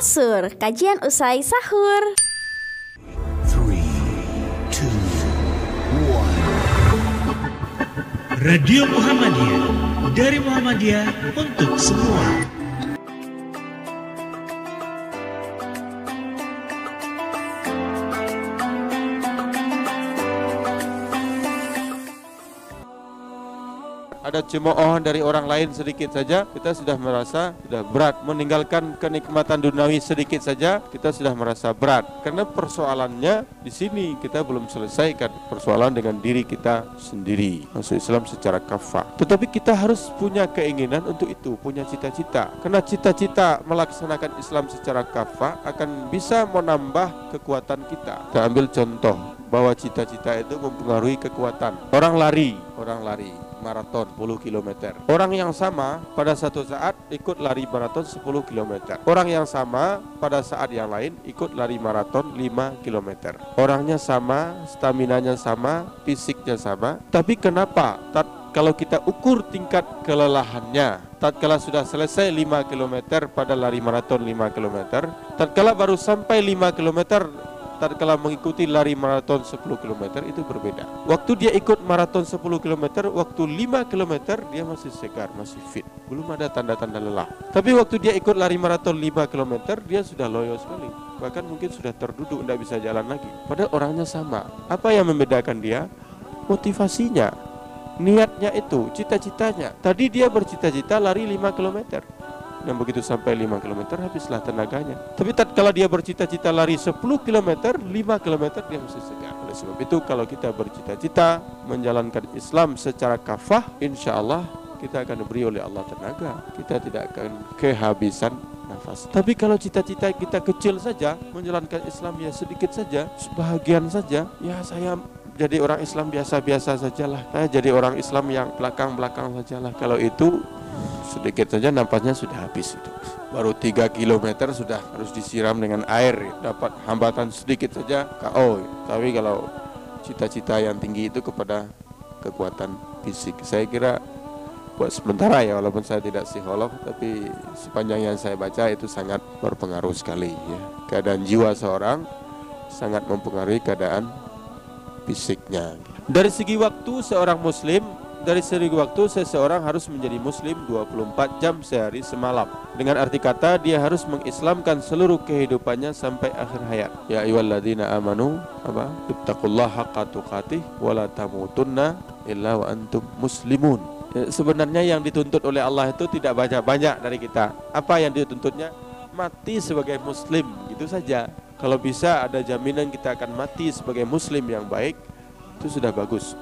Asur, kajian usai sahur. Three, two, one. Radio Muhammadiyah dari Muhammadiyah untuk semua. Ada cemoohan dari orang lain sedikit saja kita sudah merasa sudah berat. Meninggalkan kenikmatan duniawi sedikit saja kita sudah merasa berat. Karena persoalannya di sini kita belum selesaikan persoalan dengan diri kita sendiri masuk Islam secara kafah. Tetapi kita harus punya keinginan untuk itu punya cita-cita. Karena cita-cita melaksanakan Islam secara kafah akan bisa menambah kekuatan kita. Kita ambil contoh bahwa cita-cita itu mempengaruhi kekuatan. Orang lari orang lari maraton 10 km. Orang yang sama pada satu saat ikut lari maraton 10 km. Orang yang sama pada saat yang lain ikut lari maraton 5 km. Orangnya sama, staminanya sama, fisiknya sama, tapi kenapa kalau kita ukur tingkat kelelahannya tatkala sudah selesai 5 km pada lari maraton 5 km tatkala baru sampai 5 km tatkala mengikuti lari maraton 10 km itu berbeda. Waktu dia ikut maraton 10 km, waktu 5 km dia masih segar, masih fit. Belum ada tanda-tanda lelah. Tapi waktu dia ikut lari maraton 5 km, dia sudah loyo sekali. Bahkan mungkin sudah terduduk, tidak bisa jalan lagi. Padahal orangnya sama. Apa yang membedakan dia? Motivasinya. Niatnya itu, cita-citanya. Tadi dia bercita-cita lari 5 km dan begitu sampai 5 km habislah tenaganya. Tapi tatkala dia bercita-cita lari 10 km, 5 km dia mesti segar. Oleh sebab itu kalau kita bercita-cita menjalankan Islam secara kafah, insya Allah kita akan diberi oleh Allah tenaga. Kita tidak akan kehabisan nafas. Tapi kalau cita-cita kita kecil saja, menjalankan Islam ya sedikit saja, sebahagian saja, ya saya jadi orang Islam biasa-biasa sajalah. Saya jadi orang Islam yang belakang-belakang sajalah. Kalau itu sedikit saja nampaknya sudah habis itu. Baru 3 km sudah harus disiram dengan air, dapat hambatan sedikit saja KO. Tapi kalau cita-cita yang tinggi itu kepada kekuatan fisik, saya kira buat sementara ya walaupun saya tidak psikolog tapi sepanjang yang saya baca itu sangat berpengaruh sekali ya. Keadaan jiwa seorang sangat mempengaruhi keadaan fisiknya. Dari segi waktu seorang muslim dari segi waktu seseorang harus menjadi muslim 24 jam sehari semalam. Dengan arti kata dia harus mengislamkan seluruh kehidupannya sampai akhir hayat. Ya ayyuhalladzina amanu apa? Ittaqullaha haqqa tuqatih wa la tamutunna illa wa antum muslimun. Ya, sebenarnya yang dituntut oleh Allah itu tidak banyak-banyak dari kita. Apa yang dituntutnya? Mati sebagai muslim, gitu saja. Kalau bisa ada jaminan kita akan mati sebagai muslim yang baik, itu sudah bagus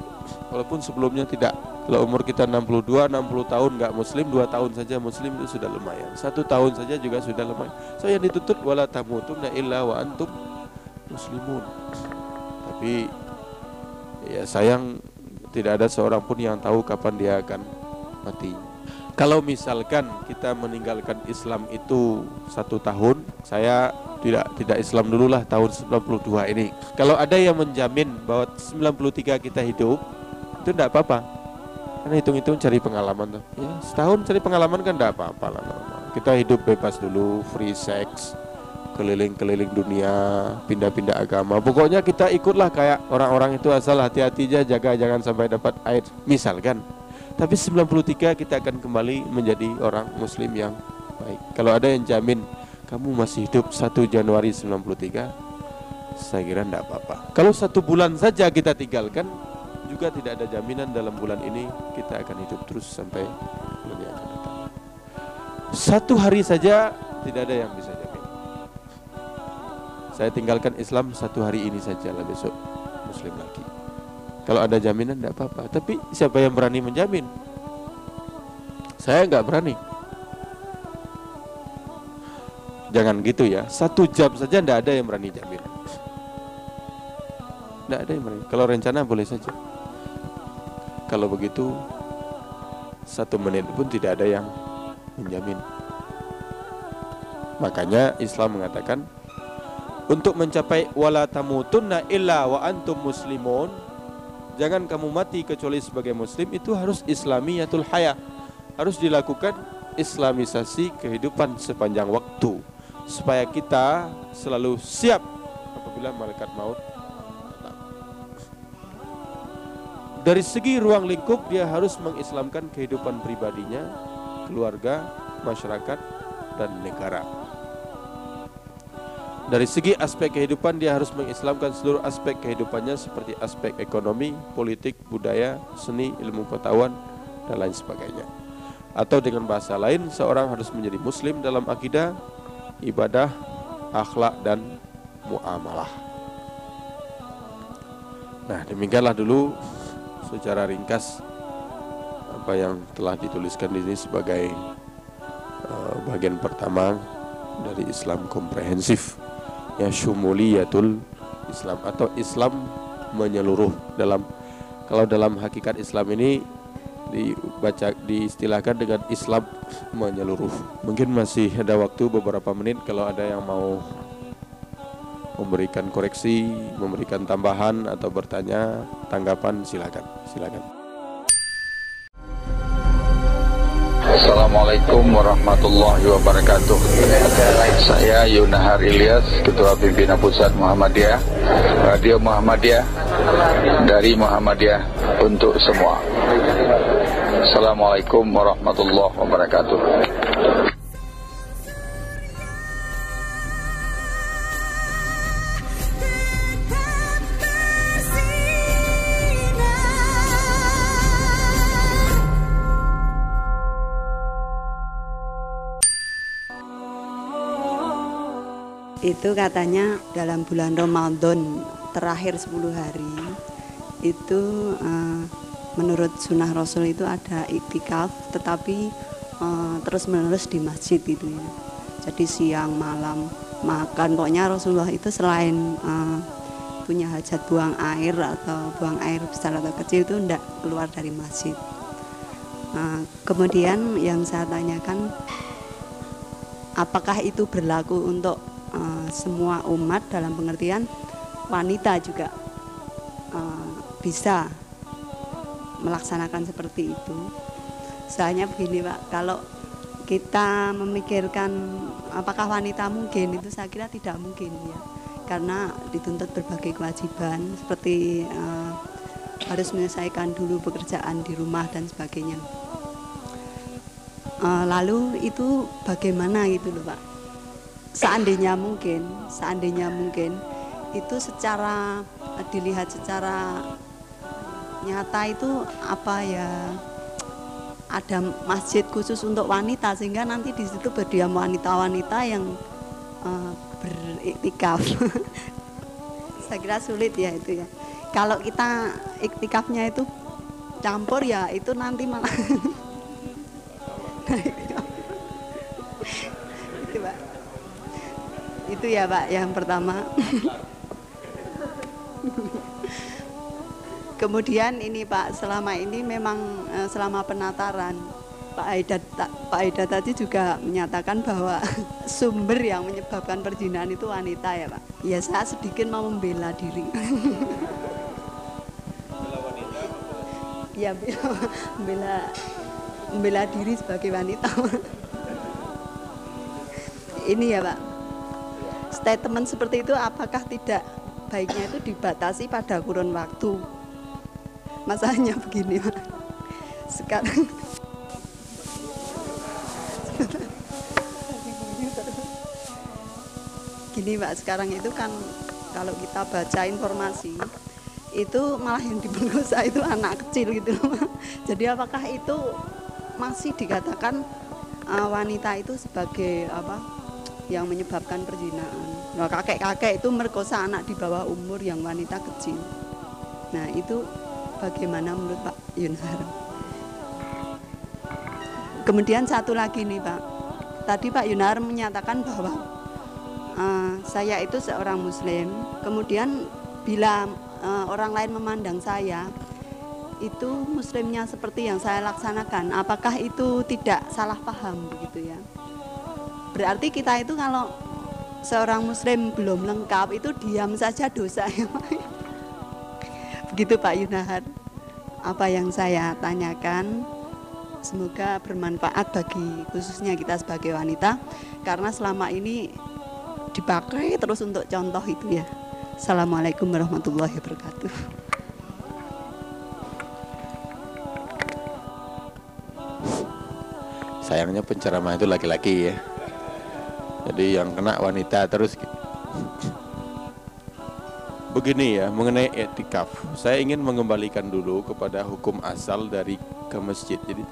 walaupun sebelumnya tidak. Kalau umur kita 62 60 tahun nggak muslim dua tahun saja muslim itu sudah lumayan. Satu tahun saja juga sudah lumayan. So yang dituntut wala tamutunna illa wa antum muslimun. Tapi ya sayang tidak ada seorang pun yang tahu kapan dia akan mati. Kalau misalkan kita meninggalkan Islam itu satu tahun saya tidak tidak Islam dulu lah tahun 92 ini. Kalau ada yang menjamin bahwa 93 kita hidup itu tidak apa-apa. Karena hitung-hitung cari pengalaman tuh. Ya setahun cari pengalaman kan tidak apa-apa lah kita hidup bebas dulu free sex keliling-keliling dunia pindah-pindah agama. Pokoknya kita ikutlah kayak orang-orang itu asal hati-hati aja jaga jangan sampai dapat air. Misalkan. Tapi 93 kita akan kembali menjadi orang muslim yang baik. Kalau ada yang jamin kamu masih hidup 1 Januari 93 saya kira tidak apa-apa. Kalau satu bulan saja kita tinggalkan juga tidak ada jaminan dalam bulan ini kita akan hidup terus sampai bulan yang akan datang. Satu hari saja tidak ada yang bisa jamin. Saya tinggalkan Islam satu hari ini saja lah besok Muslim lagi. Kalau ada jaminan tidak apa-apa. Tapi siapa yang berani menjamin? Saya nggak berani. Jangan gitu ya. Satu jam saja tidak ada yang berani jamin. Tidak ada yang berani. Kalau rencana boleh saja. Kalau begitu satu menit pun tidak ada yang menjamin. Makanya Islam mengatakan untuk mencapai wala tamutunna illa wa antum muslimun jangan kamu mati kecuali sebagai muslim itu harus islamiyatul haya harus dilakukan islamisasi kehidupan sepanjang waktu supaya kita selalu siap apabila malaikat maut Dari segi ruang lingkup dia harus mengislamkan kehidupan pribadinya, keluarga, masyarakat, dan negara. Dari segi aspek kehidupan dia harus mengislamkan seluruh aspek kehidupannya seperti aspek ekonomi, politik, budaya, seni, ilmu pengetahuan, dan lain sebagainya. Atau dengan bahasa lain, seorang harus menjadi muslim dalam akidah, ibadah, akhlak, dan muamalah. Nah, demikianlah dulu secara ringkas apa yang telah dituliskan di sini sebagai uh, bagian pertama dari Islam komprehensif ya syumuliyatul Islam atau Islam menyeluruh dalam kalau dalam hakikat Islam ini dibaca diistilahkan dengan Islam menyeluruh. Mungkin masih ada waktu beberapa menit kalau ada yang mau memberikan koreksi, memberikan tambahan atau bertanya, tanggapan silakan. Silakan. Assalamualaikum warahmatullahi wabarakatuh Saya Yunahar Ilyas Ketua Pimpinan Pusat Muhammadiyah Radio Muhammadiyah Dari Muhammadiyah Untuk semua Assalamualaikum warahmatullahi wabarakatuh itu katanya dalam bulan Ramadan terakhir 10 hari itu uh, menurut sunnah Rasul itu ada iktikaf tetapi uh, terus menerus di masjid itu ya. Jadi siang malam makan. Pokoknya Rasulullah itu selain uh, punya hajat buang air atau buang air besar atau kecil itu tidak keluar dari masjid. Uh, kemudian yang saya tanyakan apakah itu berlaku untuk uh, semua umat dalam pengertian wanita juga uh, bisa melaksanakan seperti itu. Soalnya begini Pak, kalau kita memikirkan apakah wanita mungkin itu saya kira tidak mungkin ya karena dituntut berbagai kewajiban seperti uh, harus menyelesaikan dulu pekerjaan di rumah dan sebagainya. Uh, lalu itu bagaimana gitu loh Pak? Seandainya mungkin seandainya mungkin itu secara dilihat secara nyata itu apa ya ada masjid khusus untuk wanita sehingga nanti di situ berdiam wanita-wanita yang uh, beriktikaf. Saya kira sulit ya itu ya. Kalau kita iktikafnya itu campur ya itu nanti malah itu ya Pak yang pertama. Kemudian ini Pak selama ini memang eh, selama penataran Pak Aida Pak Aida tadi juga menyatakan bahwa sumber yang menyebabkan perjinahan itu wanita ya Pak. Ya saya sedikit mau membela diri. Ya membela membela diri sebagai wanita. Ini ya Pak statement seperti itu apakah tidak baiknya itu dibatasi pada kurun waktu? Masalahnya begini sekarang gini pak. Sekarang itu kan kalau kita baca informasi itu malah yang diperkosa itu anak kecil gitu jadi apakah itu masih dikatakan uh, wanita itu sebagai apa yang menyebabkan perzinaan. Nah, kakek-kakek itu merkosa anak di bawah umur yang wanita kecil. Nah, itu bagaimana menurut Pak Yunhar? Kemudian satu lagi nih Pak. Tadi Pak Yunhar menyatakan bahwa uh, saya itu seorang muslim. Kemudian bila uh, orang lain memandang saya itu muslimnya seperti yang saya laksanakan, apakah itu tidak salah paham begitu ya? Berarti kita itu kalau seorang muslim belum lengkap itu diam saja dosa ya Begitu Pak Yunahar. Apa yang saya tanyakan semoga bermanfaat bagi khususnya kita sebagai wanita karena selama ini dipakai terus untuk contoh itu ya. Assalamualaikum warahmatullahi wabarakatuh. Sayangnya penceramah itu laki-laki ya. Jadi yang kena wanita terus. gitu. Begini ya mengenai etikaf. Saya ingin mengembalikan dulu kepada hukum asal dari ke masjid. Jadi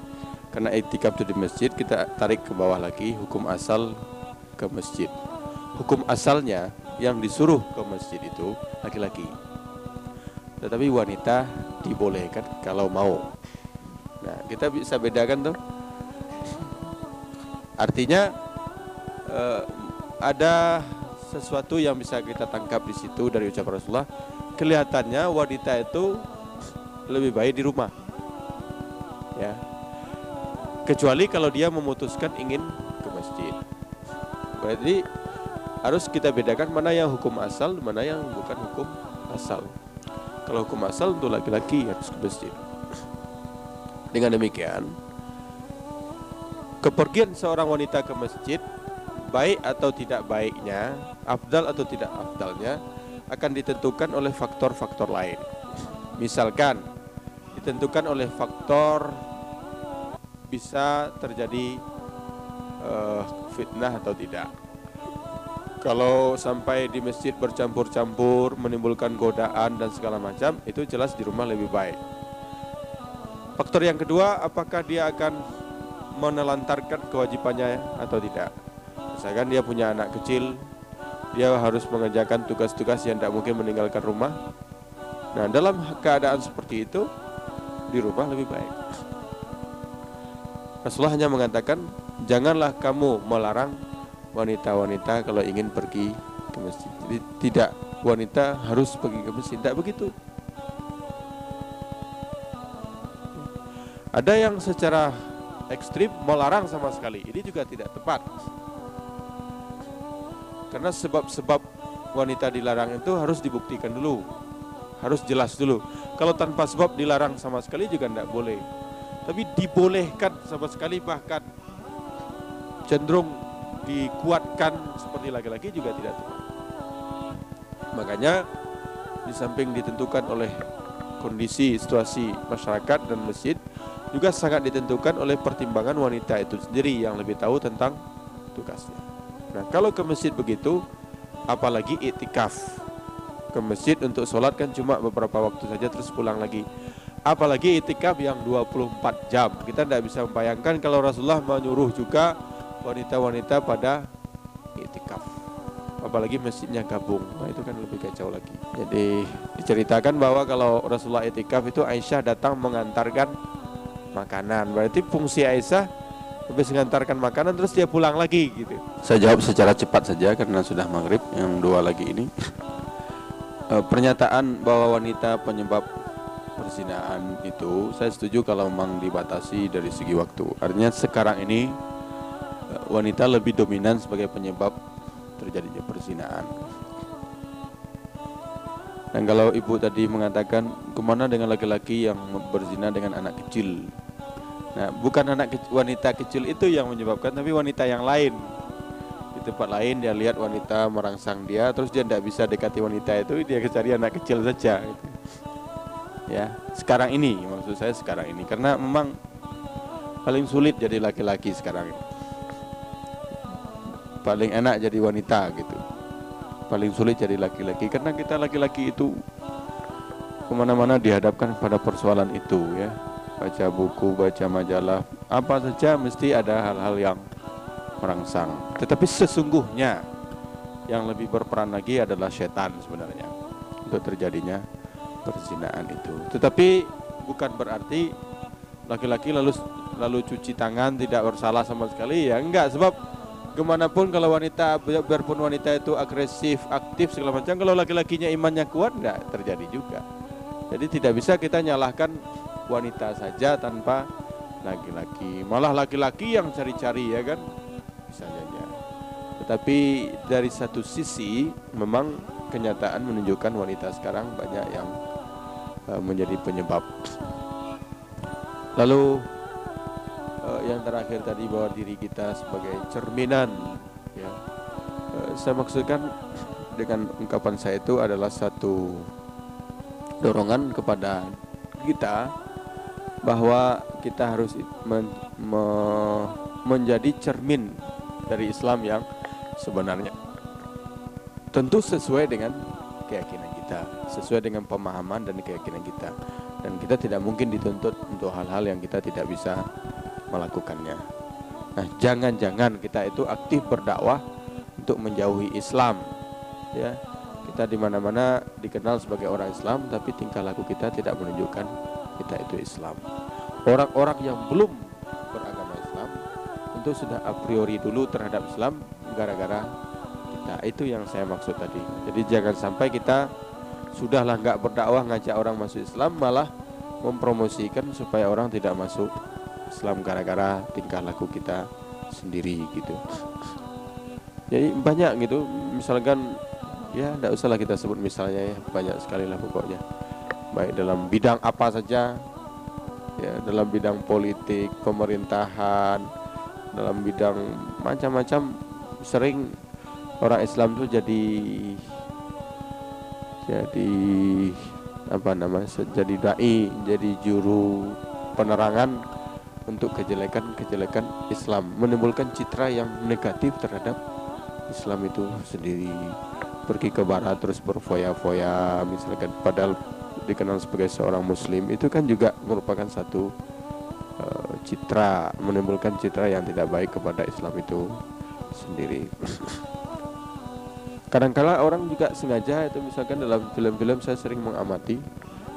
karena etikaf itu di masjid kita tarik ke bawah lagi hukum asal ke masjid. Hukum asalnya yang disuruh ke masjid itu laki-laki. Tetapi wanita dibolehkan kalau mau. Nah, kita bisa bedakan tuh Artinya eh, ada sesuatu yang bisa kita tangkap di situ dari ucapan Rasulullah. Kelihatannya wanita itu lebih baik di rumah. Ya. Kecuali kalau dia memutuskan ingin ke masjid. Berarti harus kita bedakan mana yang hukum asal, mana yang bukan hukum asal. Kalau hukum asal untuk laki-laki harus ke masjid. Dengan demikian, kepergian seorang wanita ke masjid baik atau tidak baiknya, afdal atau tidak afdalnya akan ditentukan oleh faktor-faktor lain. Misalkan ditentukan oleh faktor bisa terjadi eh, fitnah atau tidak. Kalau sampai di masjid bercampur-campur menimbulkan godaan dan segala macam, itu jelas di rumah lebih baik. Faktor yang kedua, apakah dia akan menelantarkan kewajibannya atau tidak. Misalkan dia punya anak kecil, dia harus mengerjakan tugas-tugas yang tidak mungkin meninggalkan rumah. Nah, dalam keadaan seperti itu, di rumah lebih baik. Rasulullah hanya mengatakan, janganlah kamu melarang wanita-wanita kalau ingin pergi ke masjid. Jadi tidak wanita harus pergi ke masjid, tidak begitu. Ada yang secara ekstrim melarang sama sekali. Ini juga tidak tepat. Karena sebab-sebab wanita dilarang itu harus dibuktikan dulu. Harus jelas dulu. Kalau tanpa sebab dilarang sama sekali juga tidak boleh. Tapi dibolehkan sama sekali bahkan cenderung dikuatkan seperti laki-laki juga tidak tepat. Makanya di samping ditentukan oleh kondisi situasi masyarakat dan masjid juga sangat ditentukan oleh pertimbangan wanita itu sendiri yang lebih tahu tentang. Nah, kalau ke masjid begitu, apalagi itikaf. Ke masjid untuk sholat kan cuma beberapa waktu saja terus pulang lagi. Apalagi itikaf yang 24 jam. Kita tidak bisa membayangkan kalau Rasulullah menyuruh juga wanita-wanita pada itikaf. Apalagi masjidnya gabung. Nah, itu kan lebih kacau lagi. Jadi diceritakan bahwa kalau Rasulullah itikaf itu Aisyah datang mengantarkan makanan. Berarti fungsi Aisyah habis mengantarkan makanan terus dia pulang lagi gitu. Saya jawab secara cepat saja karena sudah maghrib yang dua lagi ini. E, pernyataan bahwa wanita penyebab perzinaan itu saya setuju kalau memang dibatasi dari segi waktu. Artinya sekarang ini e, wanita lebih dominan sebagai penyebab terjadinya perzinaan. Dan kalau ibu tadi mengatakan ke mana dengan laki-laki yang berzina dengan anak kecil, nah bukan anak kecil, wanita kecil itu yang menyebabkan, tapi wanita yang lain di tempat lain dia lihat wanita merangsang dia, terus dia tidak bisa dekati wanita itu, dia cari anak kecil saja. Gitu. Ya, sekarang ini maksud saya sekarang ini karena memang paling sulit jadi laki-laki sekarang. Paling enak jadi wanita gitu paling sulit jadi laki-laki karena kita laki-laki itu ke mana-mana dihadapkan pada persoalan itu ya baca buku baca majalah apa saja mesti ada hal-hal yang merangsang. Tetapi sesungguhnya yang lebih berperan lagi adalah setan sebenarnya untuk terjadinya perzinaan itu. Tetapi bukan berarti laki-laki lalu lalu cuci tangan tidak bersalah sama sekali ya enggak. Sebab ke mana pun kalau wanita biarpun wanita itu agresif aktif segala macam kalau laki-lakinya imannya kuat enggak terjadi juga. Jadi tidak bisa kita nyalahkan wanita saja tanpa laki-laki. Malah laki-laki yang cari-cari ya kan? Bisa saja. Tetapi dari satu sisi memang kenyataan menunjukkan wanita sekarang banyak yang uh, menjadi penyebab. Lalu uh, yang terakhir tadi bahwa diri kita sebagai cerminan ya. Uh, saya maksudkan dengan ungkapan saya itu adalah satu dorongan kepada kita bahwa kita harus men- me- menjadi cermin dari Islam yang sebenarnya tentu sesuai dengan keyakinan kita, sesuai dengan pemahaman dan keyakinan kita. Dan kita tidak mungkin dituntut untuk hal-hal yang kita tidak bisa melakukannya. Nah, jangan-jangan kita itu aktif berdakwah untuk menjauhi Islam. Ya. Kita di mana-mana dikenal sebagai orang Islam tapi tingkah laku kita tidak menunjukkan kita itu Islam. Orang-orang yang belum beragama Islam tentu sudah a priori dulu terhadap Islam gara-gara kita. Itu yang saya maksud tadi. Jadi jangan sampai kita sudahlah nggak berdakwah ngajak orang masuk Islam malah mempromosikan supaya orang tidak masuk Islam gara-gara tingkah laku kita sendiri gitu. Jadi banyak gitu, misalkan ya tidak usahlah kita sebut misalnya ya banyak sekali lah pokoknya. Baik dalam bidang apa saja, ya dalam bidang politik, pemerintahan, dalam bidang macam-macam sering orang Islam tuh jadi jadi apa namanya jadi dai jadi juru penerangan untuk kejelekan-kejelekan Islam menimbulkan citra yang negatif terhadap Islam itu sendiri. Pergi ke barat terus berfoya-foya misalkan padahal dikenal sebagai seorang muslim itu kan juga merupakan satu uh, citra menimbulkan citra yang tidak baik kepada Islam itu sendiri. Kadangkala orang juga sengaja itu misalkan dalam film-film saya sering mengamati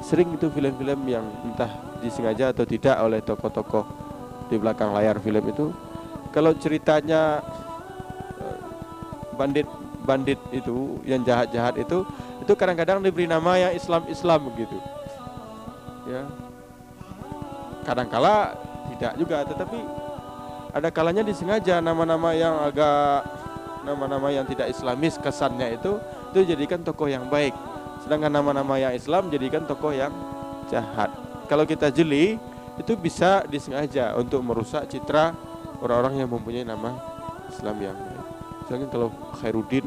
sering itu film-film yang entah disengaja atau tidak oleh tokoh-tokoh di belakang layar film itu kalau ceritanya eh, bandit bandit itu yang jahat-jahat itu itu kadang-kadang diberi nama yang Islam-Islam begitu ya. Kadangkala tidak juga tetapi ada kalanya disengaja nama-nama yang agak nama-nama yang tidak islamis kesannya itu itu jadikan tokoh yang baik. Sedangkan nama-nama yang Islam jadikan tokoh yang jahat. Kalau kita jeli itu bisa disengaja untuk merusak citra orang-orang yang mempunyai nama Islam yang baik. Misalnya kalau Khairuddin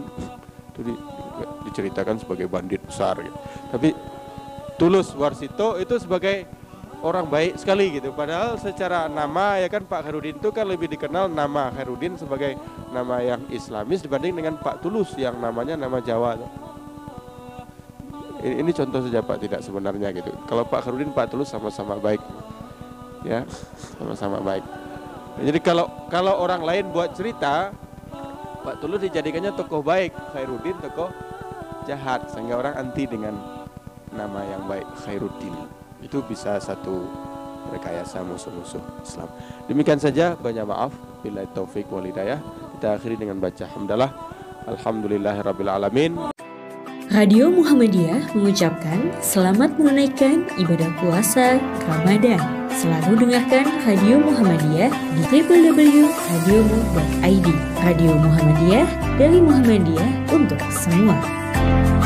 itu di, diceritakan sebagai bandit besar gitu. tapi Tulus Warsito itu sebagai orang baik sekali gitu. Padahal secara nama ya kan Pak Khairudin itu kan lebih dikenal nama Khairudin sebagai nama yang Islamis dibanding dengan Pak Tulus yang namanya nama Jawa. Ini, ini contoh saja Pak tidak sebenarnya gitu. Kalau Pak Khairudin Pak Tulus sama-sama baik. Ya, sama-sama baik. Jadi kalau kalau orang lain buat cerita Pak Tulus dijadikannya tokoh baik, Khairuddin tokoh jahat sehingga orang anti dengan nama yang baik Khairuddin itu bisa satu rekayasa musuh-musuh Islam. Demikian saja, banyak maaf. Bila taufik wal hidayah. Kita akhiri dengan baca hamdalah. Alamin. Radio Muhammadiyah mengucapkan selamat menunaikan ibadah puasa Ramadan. Selalu dengarkan Radio Muhammadiyah di www.radiomu.id. Radio Muhammadiyah dari Muhammadiyah untuk semua. Bye.